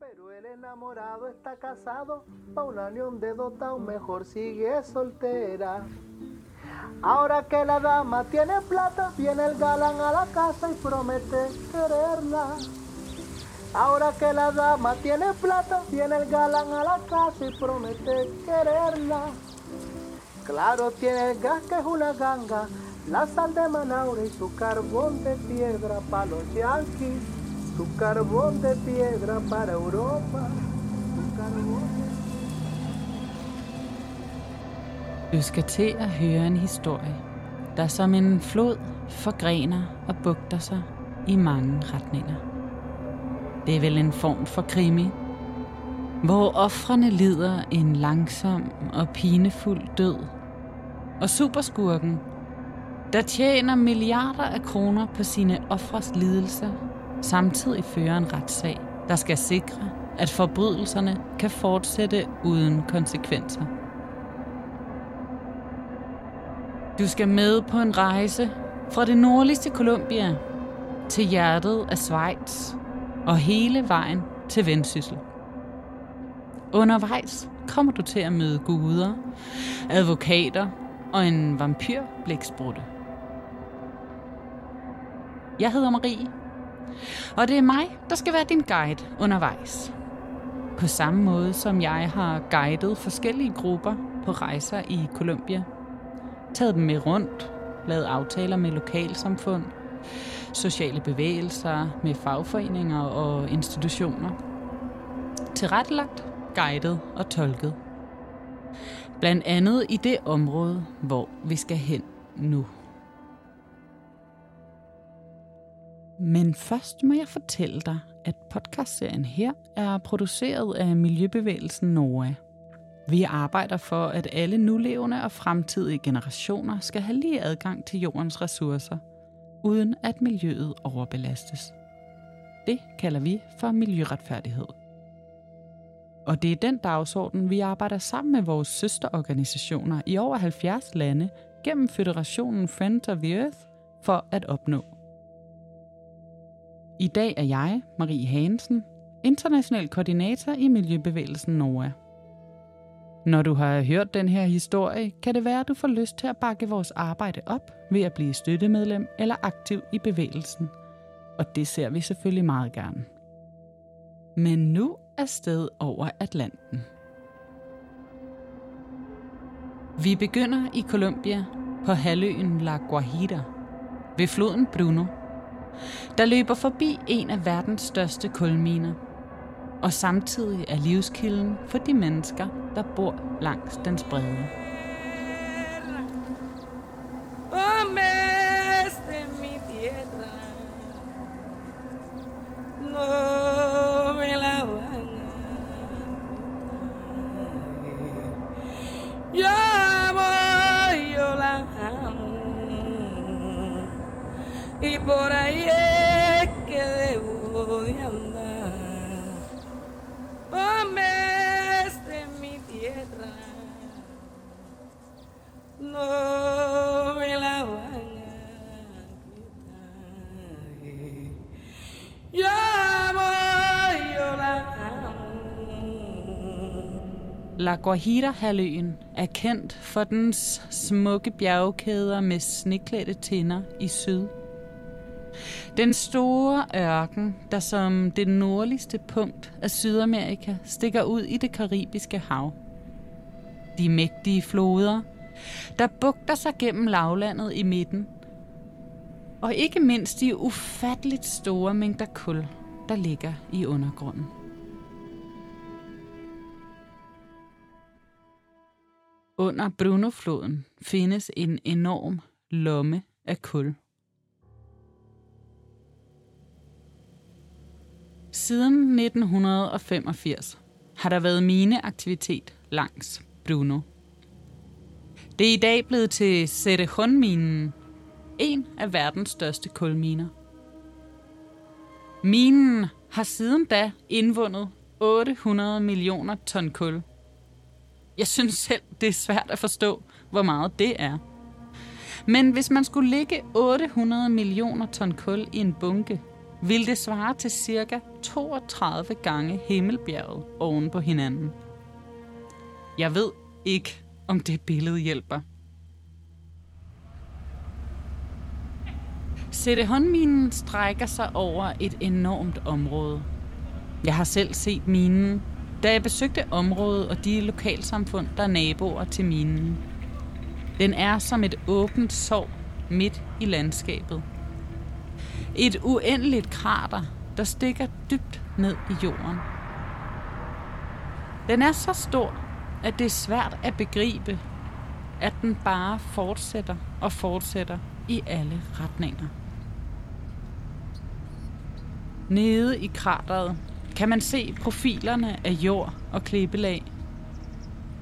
Pero el enamorado está casado, pa una unión de dos aún mejor sigue soltera. Ahora que la dama tiene plata, viene el galán a la casa y promete quererla. Ahora que la dama tiene plata, viene el galán a la casa y promete quererla. Claro, tiene el gas que es una ganga, la sal de Manaure y su carbón de piedra para los yanquis, tu carbón de piedra para Europa, tu carbón de Du skal til at høre en historie, der som en flod forgrener og bugter sig i mange retninger. Det er vel en form for krimi, hvor offrene lider en langsom og pinefuld død. Og superskurken, der tjener milliarder af kroner på sine ofres lidelser, samtidig fører en retssag, der skal sikre, at forbrydelserne kan fortsætte uden konsekvenser. Du skal med på en rejse fra det nordligste Colombia til hjertet af Schweiz og hele vejen til Vendsyssel. Undervejs kommer du til at møde guder, advokater og en vampyrblæksprutte. Jeg hedder Marie, og det er mig, der skal være din guide undervejs. På samme måde som jeg har guidet forskellige grupper på rejser i Colombia – taget dem med rundt, lavet aftaler med lokalsamfund, sociale bevægelser, med fagforeninger og institutioner. Tilrettelagt, guidet og tolket. Blandt andet i det område, hvor vi skal hen nu. Men først må jeg fortælle dig, at podcastserien her er produceret af Miljøbevægelsen NOA. Vi arbejder for, at alle nulevende og fremtidige generationer skal have lige adgang til jordens ressourcer, uden at miljøet overbelastes. Det kalder vi for miljøretfærdighed. Og det er den dagsorden, vi arbejder sammen med vores søsterorganisationer i over 70 lande gennem Føderationen Friends of the Earth for at opnå. I dag er jeg, Marie Hansen, international koordinator i Miljøbevægelsen NOA. Når du har hørt den her historie, kan det være, at du får lyst til at bakke vores arbejde op ved at blive støttemedlem eller aktiv i bevægelsen. Og det ser vi selvfølgelig meget gerne. Men nu er sted over Atlanten. Vi begynder i Colombia på halvøen La Guajira ved floden Bruno, der løber forbi en af verdens største kulminer – og samtidig er livskilden for de mennesker, der bor langs dens brede. La Guajira-halvøen er kendt for dens smukke bjergkæder med sneklædte tinder i syd. Den store ørken, der som det nordligste punkt af Sydamerika stikker ud i det karibiske hav. De mægtige floder, der bugter sig gennem lavlandet i midten. Og ikke mindst de ufatteligt store mængder kul, der ligger i undergrunden. Under Brunofloden findes en enorm lomme af kul. Siden 1985 har der været mineaktivitet langs Bruno. Det er i dag blevet til Cerrejón-minen, en af verdens største kulminer. Minen har siden da indvundet 800 millioner ton kul. Jeg synes selv, det er svært at forstå, hvor meget det er. Men hvis man skulle lægge 800 millioner ton kul i en bunke, ville det svare til cirka 32 gange Himmelbjerget oven på hinanden. Jeg ved ikke, om det billede hjælper. Sættehåndminen strækker sig over et enormt område. Jeg har selv set minen, da jeg besøgte området og de lokalsamfund, der er naboer til minen. Den er som et åbent sår midt i landskabet. Et uendeligt krater, der stikker dybt ned i jorden. Den er så stor, at det er svært at begribe, at den bare fortsætter og fortsætter i alle retninger. Nede i krateret kan man se profilerne af jord og klippelag.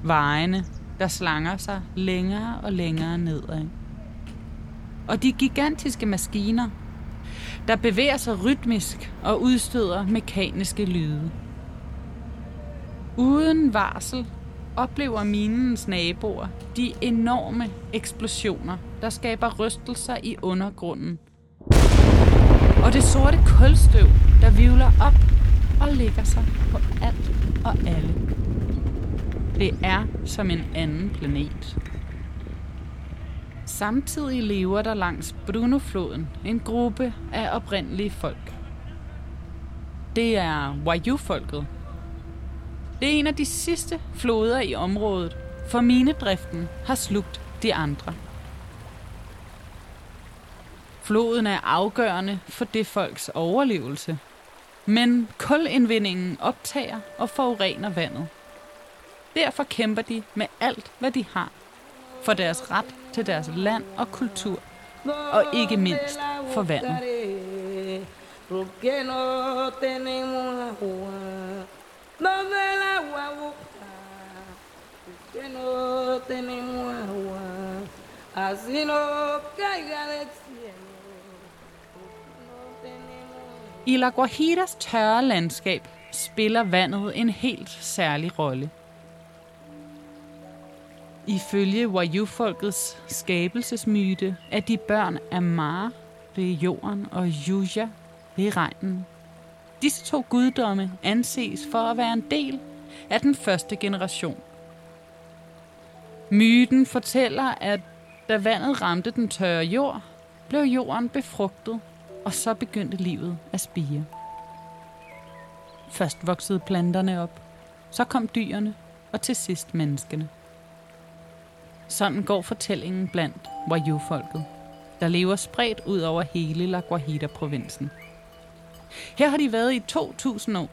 Vejene, der slanger sig længere og længere nedad. Og de gigantiske maskiner, der bevæger sig rytmisk og udstøder mekaniske lyde. Uden varsel oplever minens naboer de enorme eksplosioner, der skaber rystelser i undergrunden. Og det sorte kulstøv, der vivler op og lægger sig på alt og alle. Det er som en anden planet. Samtidig lever der langs Brunofloden en gruppe af oprindelige folk. Det er Wayuu-folket. Det er en af de sidste floder i området, for minedriften har slugt de andre. Floden er afgørende for det folks overlevelse, men kulindvindingen optager og forurener vandet. Derfor kæmper de med alt, hvad de har, for deres ret til deres land og kultur, og ikke mindst for vandet. Así no caiga del I La Guajiras tørre landskab spiller vandet en helt særlig rolle. Ifølge Wayuu-folkets skabelsesmyte er de børn af Mar ved jorden og Yuja ved regnen. Disse to guddomme anses for at være en del af den første generation. Myten fortæller, at da vandet ramte den tørre jord, blev jorden befrugtet og så begyndte livet at spire. Først voksede planterne op, så kom dyrene, og til sidst menneskene. Sådan går fortællingen blandt Wayuu-folket, der lever spredt ud over hele La Guajira-provinsen. Her har de været i 2000 år,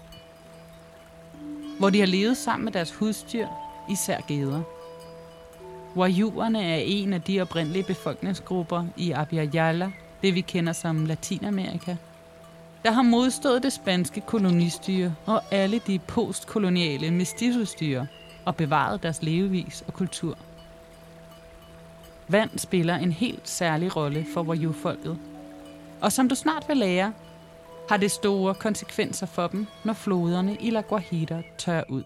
hvor de har levet sammen med deres husdyr, især geder. Wayuerne er en af de oprindelige befolkningsgrupper i Abya det vi kender som Latinamerika, der har modstået det spanske kolonistyre og alle de postkoloniale mestizostyre og bevaret deres levevis og kultur. Vand spiller en helt særlig rolle for Wayuu-folket. Og som du snart vil lære, har det store konsekvenser for dem, når floderne i La Guajira tør ud.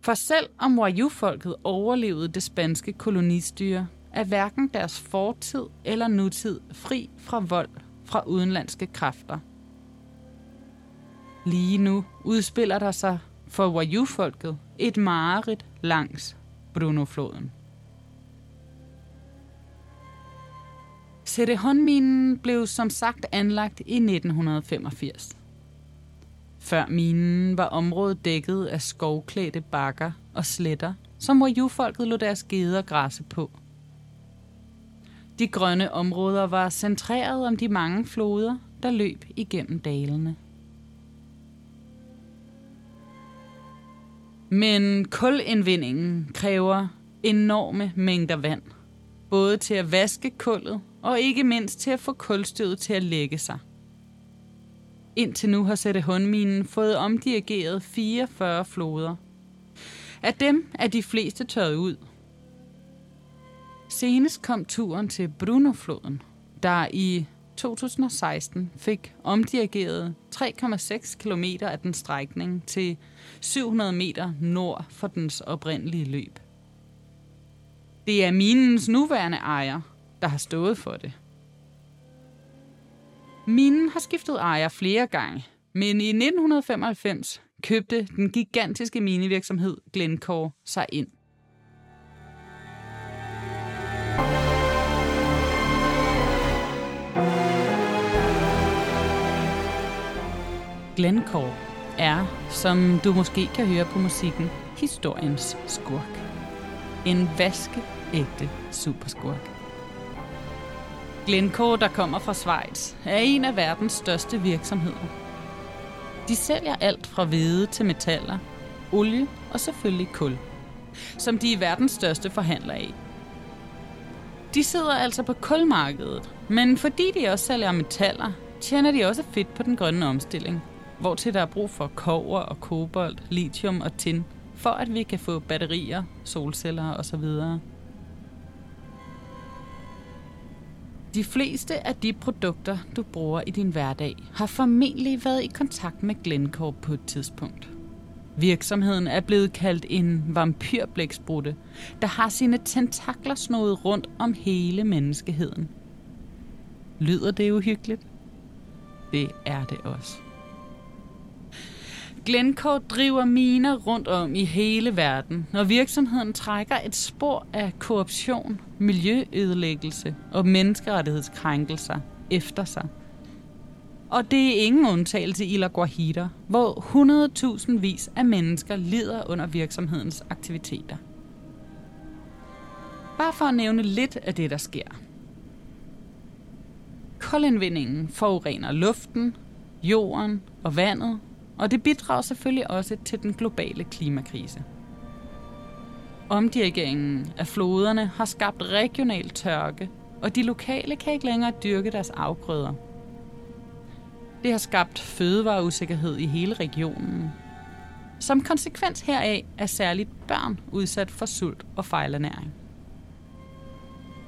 For selv om Wayuu-folket overlevede det spanske kolonistyre, er hverken deres fortid eller nutid fri fra vold fra udenlandske kræfter. Lige nu udspiller der sig for Wayuu-folket et mareridt langs Brunofloden. Serehon-minen blev som sagt anlagt i 1985. Før minen var området dækket af skovklædte bakker og sletter, som Wayuu-folket lå deres geder græsse på – de grønne områder var centreret om de mange floder, der løb igennem dalene. Men kulindvindingen kræver enorme mængder vand, både til at vaske kullet og ikke mindst til at få kulstødet til at lægge sig. Indtil nu har Sætte Hundminen fået omdirigeret 44 floder. Af dem er de fleste tørret ud – Senest kom turen til Brunofloden, der i 2016 fik omdirigeret 3,6 km af den strækning til 700 meter nord for dens oprindelige løb. Det er minens nuværende ejer, der har stået for det. Minen har skiftet ejer flere gange, men i 1995 købte den gigantiske minevirksomhed Glencore sig ind. Glencore er, som du måske kan høre på musikken, historiens skurk. En vaskeægte superskurk. Glencore, der kommer fra Schweiz, er en af verdens største virksomheder. De sælger alt fra hvede til metaller, olie og selvfølgelig kul, som de er verdens største forhandler af. De sidder altså på kulmarkedet, men fordi de også sælger metaller, tjener de også fedt på den grønne omstilling, hvor til der er brug for kover og kobolt, lithium og tin, for at vi kan få batterier, solceller osv. De fleste af de produkter, du bruger i din hverdag, har formentlig været i kontakt med Glencore på et tidspunkt. Virksomheden er blevet kaldt en vampyrblæksprutte, der har sine tentakler snået rundt om hele menneskeheden. Lyder det uhyggeligt? Det er det også. Glencore driver miner rundt om i hele verden, og virksomheden trækker et spor af korruption, miljøødelæggelse og menneskerettighedskrænkelser efter sig. Og det er ingen undtagelse i La Guajira, hvor 100.000 vis af mennesker lider under virksomhedens aktiviteter. Bare for at nævne lidt af det, der sker. Koldindvindingen forurener luften, jorden og vandet, og det bidrager selvfølgelig også til den globale klimakrise. Omdirigeringen af floderne har skabt regional tørke, og de lokale kan ikke længere dyrke deres afgrøder. Det har skabt fødevareusikkerhed i hele regionen. Som konsekvens heraf er særligt børn udsat for sult og fejlernæring.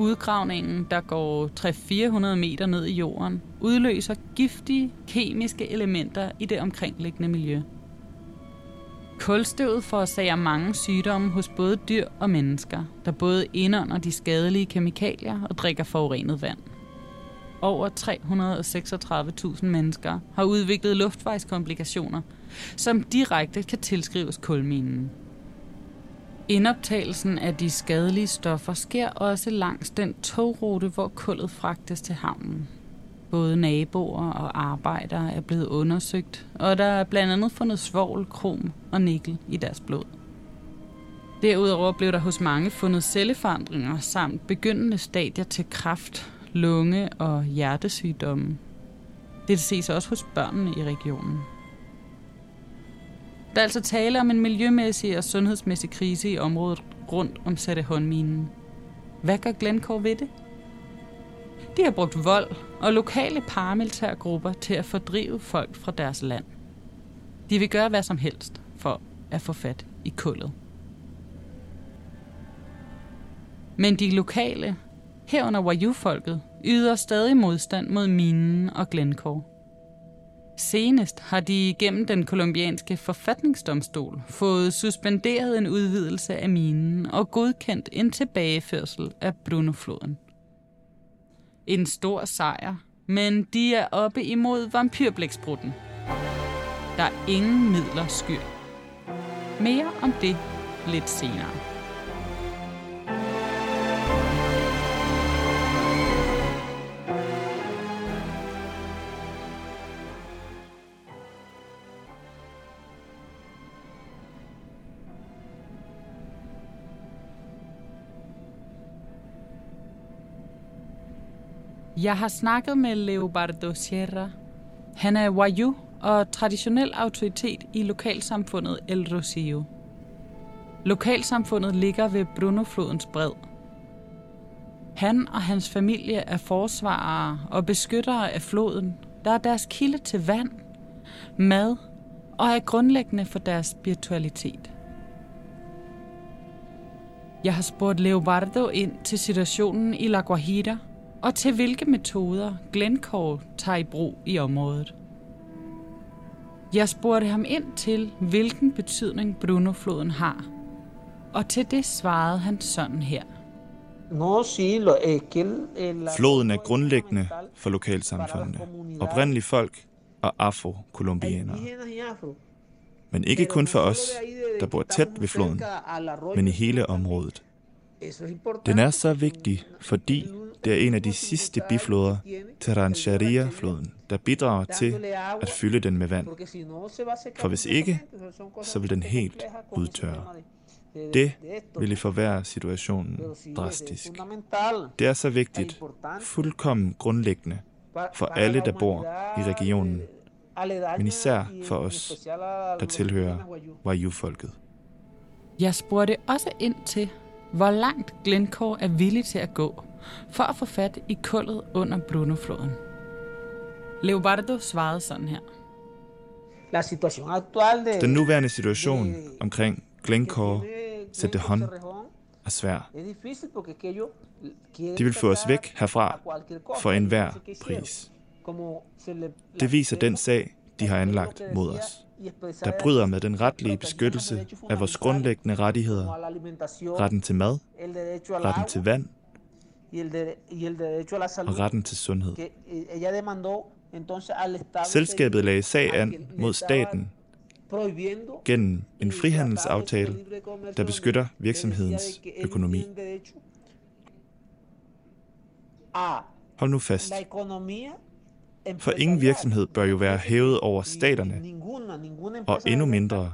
Udgravningen, der går 300-400 meter ned i jorden, udløser giftige kemiske elementer i det omkringliggende miljø. Kulstøvet forårsager mange sygdomme hos både dyr og mennesker, der både indånder de skadelige kemikalier og drikker forurenet vand. Over 336.000 mennesker har udviklet luftvejskomplikationer, som direkte kan tilskrives kulminen. Indoptagelsen af de skadelige stoffer sker også langs den togrute, hvor kullet fragtes til havnen. Både naboer og arbejdere er blevet undersøgt, og der er blandt andet fundet svovl, krom og nikkel i deres blod. Derudover blev der hos mange fundet celleforandringer samt begyndende stadier til kræft, lunge og hjertesygdomme. Det ses også hos børnene i regionen. Der er altså tale om en miljømæssig og sundhedsmæssig krise i området rundt om Sattehåndminen. Hvad gør Glencore ved det? De har brugt vold og lokale paramilitære grupper til at fordrive folk fra deres land. De vil gøre hvad som helst for at få fat i kullet. Men de lokale, herunder Wayuu-folket, yder stadig modstand mod minen og Glencore. Senest har de gennem den kolumbianske forfatningsdomstol fået suspenderet en udvidelse af minen og godkendt en tilbageførsel af Brunofloden. En stor sejr, men de er oppe imod vampyrblæksprutten. Der er ingen midler skyr. Mere om det lidt senere. Jeg har snakket med Leobardo Sierra. Han er Wayu og traditionel autoritet i lokalsamfundet El Rocío. Lokalsamfundet ligger ved Brunoflodens bred. Han og hans familie er forsvarere og beskyttere af floden, der er deres kilde til vand, mad og er grundlæggende for deres spiritualitet. Jeg har spurgt Leobardo ind til situationen i La Guajira – og til hvilke metoder Glencore tager i brug i området. Jeg spurgte ham ind til, hvilken betydning Brunofloden har, og til det svarede han sådan her. Floden er grundlæggende for lokalsamfundene, oprindelige folk og afro-kolumbianere. Men ikke kun for os, der bor tæt ved floden, men i hele området. Den er så vigtig, fordi det er en af de sidste bifloder til Rancheria-floden, der bidrager til at fylde den med vand. For hvis ikke, så vil den helt udtørre. Det vil ville forværre situationen drastisk. Det er så vigtigt, fuldkommen grundlæggende for alle, der bor i regionen, men især for os, der tilhører. Wayuu-folket. Jeg spurgte også ind til, hvor langt Glencore er villig til at gå for at få fat i kullet under Brunofloden. Leobardo svarede sådan her. La situación actual de, Den nuværende situation omkring Glencore Cerrejón er svær. De vil få os væk herfra for enhver pris. Det viser den sag, de har la- anlagt mod os, der bryder med den retlige beskyttelse af vores grundlæggende rettigheder, retten til mad, retten til vand y el, de- y el derecho a la salud og retten til sundhed. que eh, ella demandó entonces al Estado Selskabet lagde sag an mod staten gennem en el frihandelsaftale, der beskytter virksomhedens økonomi. Hold nu fast, for ingen virksomhed bør jo være hævet over staterne og endnu mindre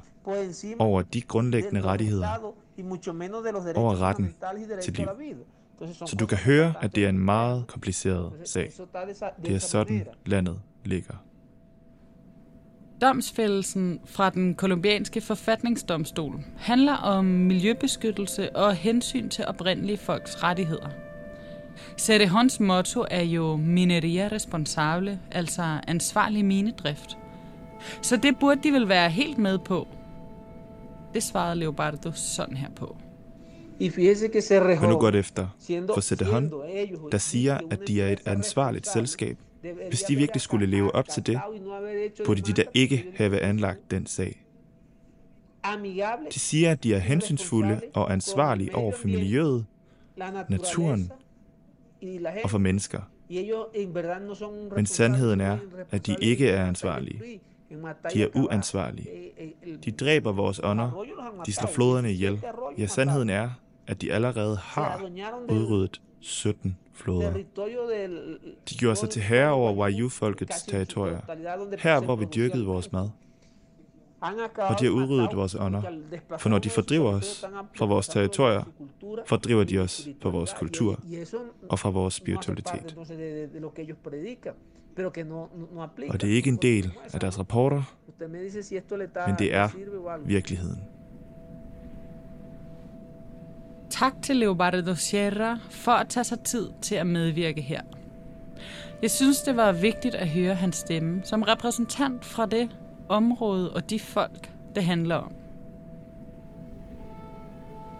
over de de grundlæggende rettigheder. over retten til liv. Så du kan høre, at det er en meget kompliceret sag. Det er sådan, landet ligger. Domsfældelsen fra den kolumbianske forfatningsdomstol handler om miljøbeskyttelse og hensyn til oprindelige folks rettigheder. Cerrejons motto er jo mineria responsable, altså ansvarlig minedrift. Så det burde de vel være helt med på. Det svarede Leobardo sådan her på. Hør nu godt efter. siendo- For ellos der siger, at de er et ansvarligt selskab. Hvis de virkelig skulle leve op til det, burde de da ikke have anlagt den sag. De siger, at de er hensynsfulde og ansvarlige over for miljøet naturen og for mennesker. Men sandheden er, at de ikke er ansvarlige. De er uansvarlige. Eh, De dræber vores ånder. De slår floderne 17 ihjel. Ja, sandheden er, at de allerede har udryddet 17 floder. De gjorde sig til herre over Wayuu-folkets territorier. Her, hvor vi dyrkede vores mad. Og de har udryddet vores ånder. For når de fordriver os fra vores territorier, fordriver de os fra vores kultur og fra vores spiritualitet. Og det er ikke en del af deres rapporter, men det er virkeligheden. Tak til Leobardo Sierra for at tage sig tid til at medvirke her. Jeg synes, det var vigtigt at høre hans stemme som repræsentant fra det område og de folk, det handler om.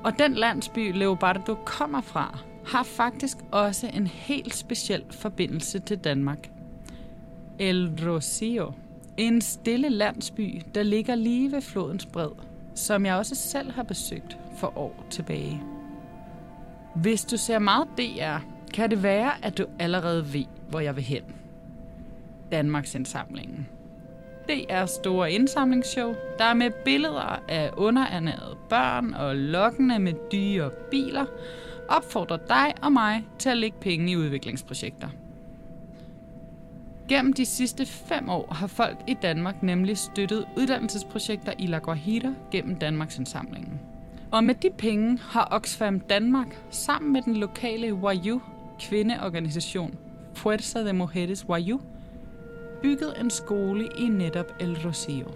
Og den landsby, Leobardo kommer fra, har faktisk også en helt speciel forbindelse til Danmark. El Rocio, en stille landsby, der ligger lige ved flodens bred, som jeg også selv har besøgt for år tilbage. Hvis du ser meget DR, kan det være, at du allerede ved, hvor jeg vil hen. Danmarks indsamlingen. Det er store indsamlingsshow, der er med billeder af underernærede børn og lokkende med dyre biler, opfordrer dig og mig til at lægge penge i udviklingsprojekter. Gennem de sidste fem år har folk i Danmark nemlig støttet uddannelsesprojekter i La Guajira gennem Danmarks indsamlingen. Og med de penge har Oxfam Danmark sammen med den lokale Wayu kvindeorganisation Fuerza de Mujeres Wayu bygget en skole i netop El Rocío.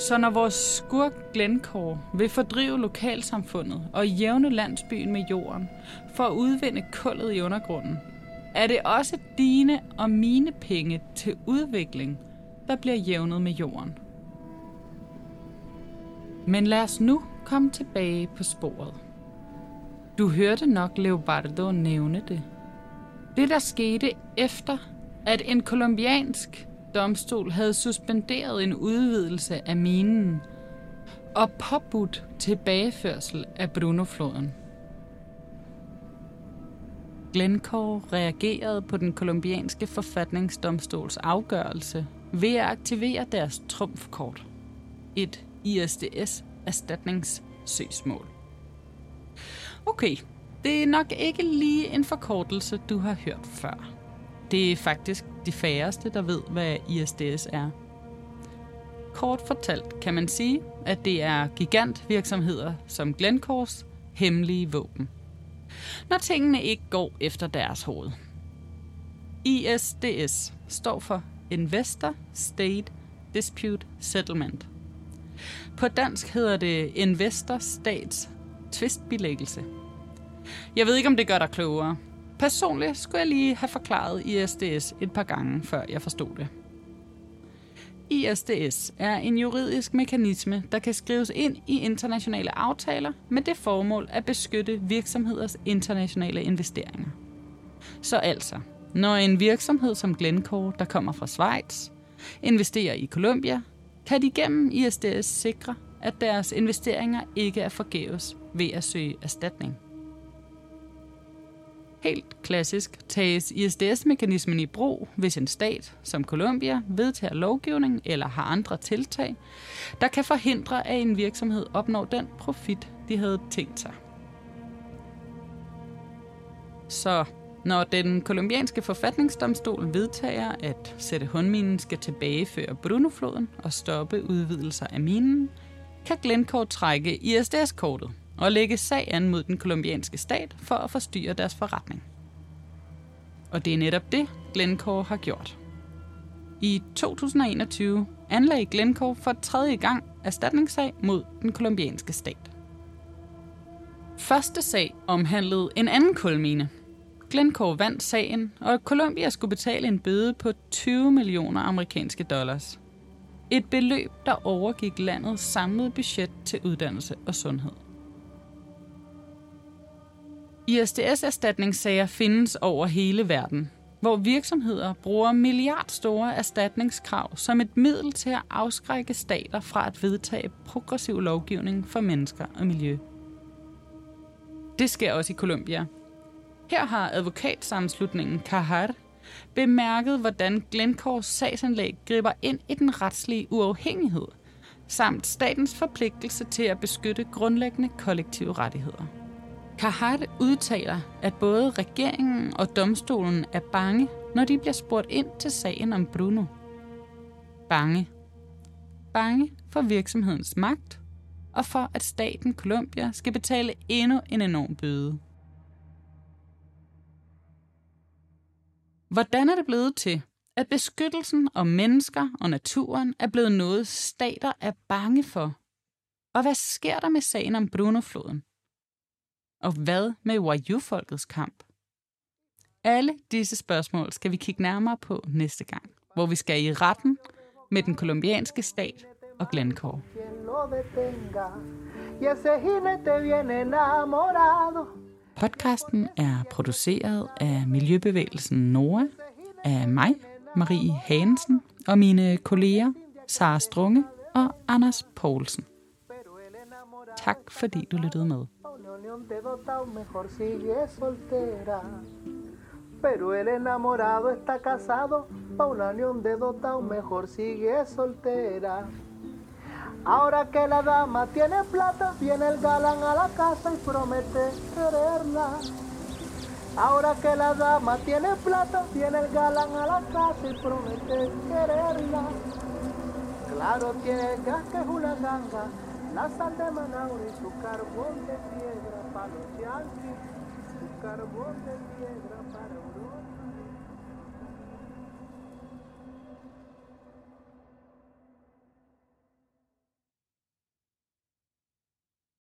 Så når vores skurk Glencore vil fordrive lokalsamfundet og jævne landsbyen med jorden for at udvinde kullet i undergrunden, er det også dine og mine penge til udvikling, der bliver jævnet med jorden. Men lad os nu komme tilbage på sporet. Du hørte nok Leobardo nævne det. Det, der skete efter, at en kolumbiansk domstol havde suspenderet en udvidelse af minen og påbudt tilbageførsel af Brunofloden. Glencore reagerede på den kolumbianske forfatningsdomstols afgørelse ved at aktivere deres trumfkort. Et ISDS-erstatningssøgsmål. Okay, det er nok ikke lige en forkortelse, du har hørt før. Det er faktisk de færreste, der ved, hvad ISDS er. Kort fortalt kan man sige, at det er gigantvirksomheder som Glencores hemmelige våben. Når tingene ikke går efter deres hoved. ISDS står for Investor State Dispute Settlement. På dansk hedder det Investor Stats Tvistbilæggelse. Jeg ved ikke, om det gør dig klogere. Personligt skulle jeg lige have forklaret ISDS et par gange, før jeg forstod det. ISDS er en juridisk mekanisme, der kan skrives ind i internationale aftaler med det formål at beskytte virksomheders internationale investeringer. Så altså, når en virksomhed som Glencore, der kommer fra Schweiz, investerer i Colombia, kan de gennem ISDS sikre, at deres investeringer ikke er forgæves ved at søge erstatning. Helt klassisk tages ISDS-mekanismen i brug, hvis en stat, som Colombia, vedtager lovgivning eller har andre tiltag, der kan forhindre, at en virksomhed opnår den profit, de havde tænkt sig. Så når den kolumbianske forfatningsdomstol vedtager, at sætte håndminen skal tilbageføre Brunofloden og stoppe udvidelser af minen, kan Glencore trække ISDS-kortet og lægge sag an mod den kolumbianske stat for at forstyrre deres forretning. Og det er netop det, Glencore har gjort. I 2021 anlagde Glencore for tredje gang erstatningssag mod den kolumbianske stat. Første sag omhandlede en anden kulmine. Glencore vandt sagen, og Colombia skulle betale en bøde på 20 millioner amerikanske dollars. Et beløb, der overgik landets samlede budget til uddannelse og sundhed. ISDS-erstatningssager findes over hele verden, hvor virksomheder bruger milliardstore erstatningskrav som et middel til at afskrække stater fra at vedtage progressiv lovgivning for mennesker og miljø. Det sker også i Colombia. Her har advokatsammenslutningen Kahar bemærket, hvordan Glencores sagsanlæg griber ind i den retslige uafhængighed, samt statens forpligtelse til at beskytte grundlæggende kollektive rettigheder. Kahar udtaler, at både regeringen og domstolen er bange, når de bliver spurgt ind til sagen om Bruno. Bange. Bange for virksomhedens magt og for, at staten Colombia skal betale endnu en enorm bøde. Hvordan er det blevet til, at beskyttelsen om mennesker og naturen er blevet noget, stater er bange for? Og hvad sker der med sagen om Brunofloden? Og hvad med Wayuu-folkets kamp? Alle disse spørgsmål skal vi kigge nærmere på næste gang, hvor vi skal i retten med den kolumbianske stat og Glencore. Podcasten er produceret af Miljøbevægelsen Nora, af mig, Marie Hansen, og mine kolleger Sara Strunge og Anders Poulsen. Tak fordi du lyttede med. Pero el enamorado está casado, pa' una unión de dotado mejor sigue soltera. Ahora que la dama tiene plata, viene el galán a la casa y promete quererla. Ahora que la dama tiene plata, viene el galán a la casa y promete quererla. Claro tiene gas que es una ganga, la sal de Manaure y su carbón de piedra para los yanquis, su carbón de piedra para.